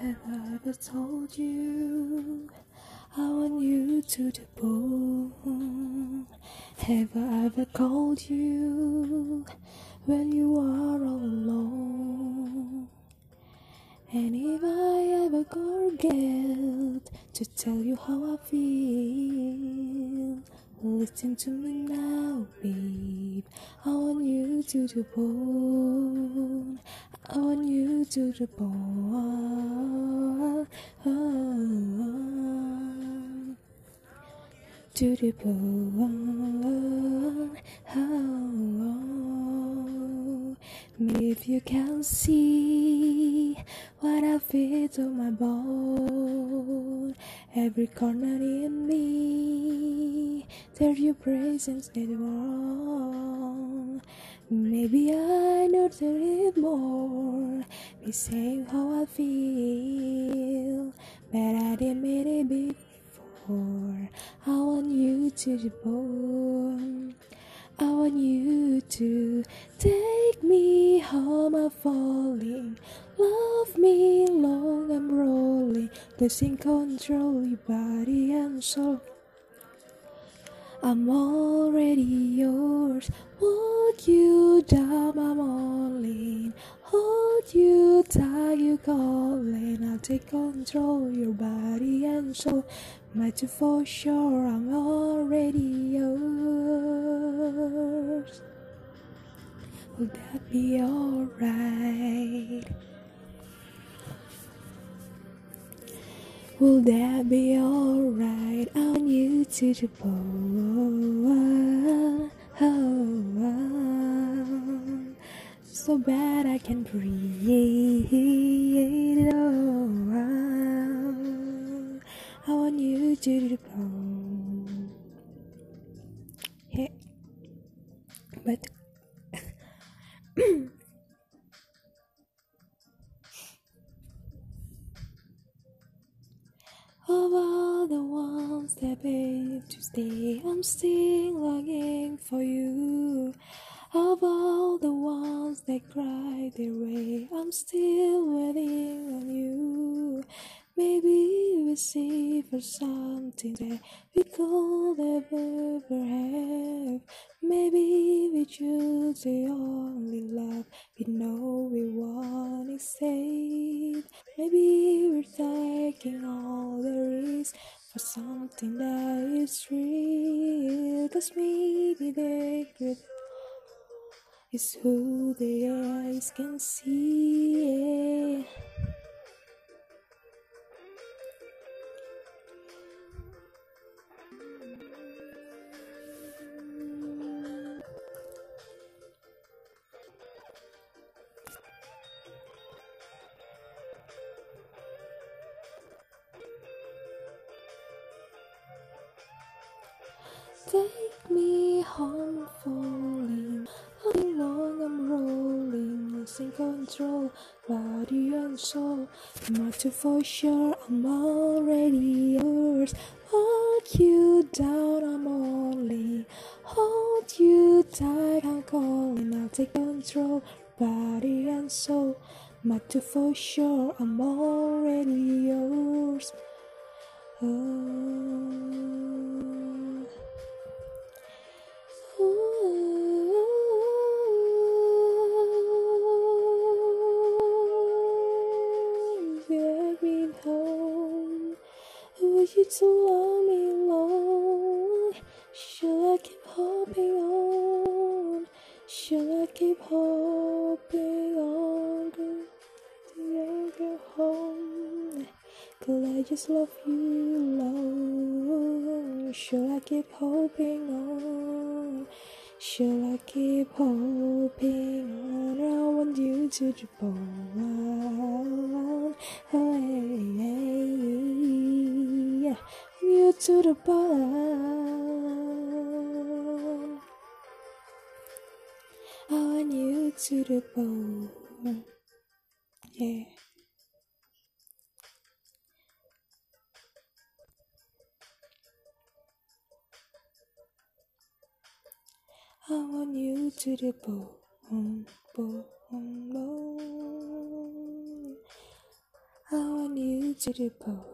Have I ever told you I want you to the bone? Have I ever called you when you are all alone? And if I ever forget to tell you how I feel, listen to me now, babe. I want you to the bone. I want you to the bone. To the bone. If you can see what I feel to my bone, every corner in me, there's your presence that wrong. Maybe I know there is more. Be saying how I feel, but I didn't mean it before. I want you to the bone. I want you to take me home. I'm falling. Love me long. I'm rolling. Losing control, your body and soul. I'm already yours. Walk you down, I'm all in. You tight, you call, calling. I'll take control, your body and soul. Two for sure, I'm already yours. Will that be alright? Will that be alright? Want you to the. So bad I can breathe. Oh, I want you to bone. Hey, but Of all the ones that paid to stay, I'm still longing for you. Of all the ones that cried their way, I'm still waiting on you. Maybe we see for something that we could ever have. Maybe we choose the only love we know we want is safe. Maybe we're taking all there is for something that is real. Cause maybe they could is who the eyes can see. Take me home, I'm control, body and soul. To for sure, I'm already yours. Hold you down, I'm only. Hold you tight, I'm calling. I'll take control, body and soul. To for sure, I'm already yours. Oh. To want me long? Shall I keep hoping on? Shall I keep hoping on? To your home. Could I just love you long? Shall I keep hoping on? Shall I keep hoping on? I want you to the bone. Hey, hey, you to the bone. I want you to the bone. Yeah. I want you to the bone, bone, bone. I want beautiful.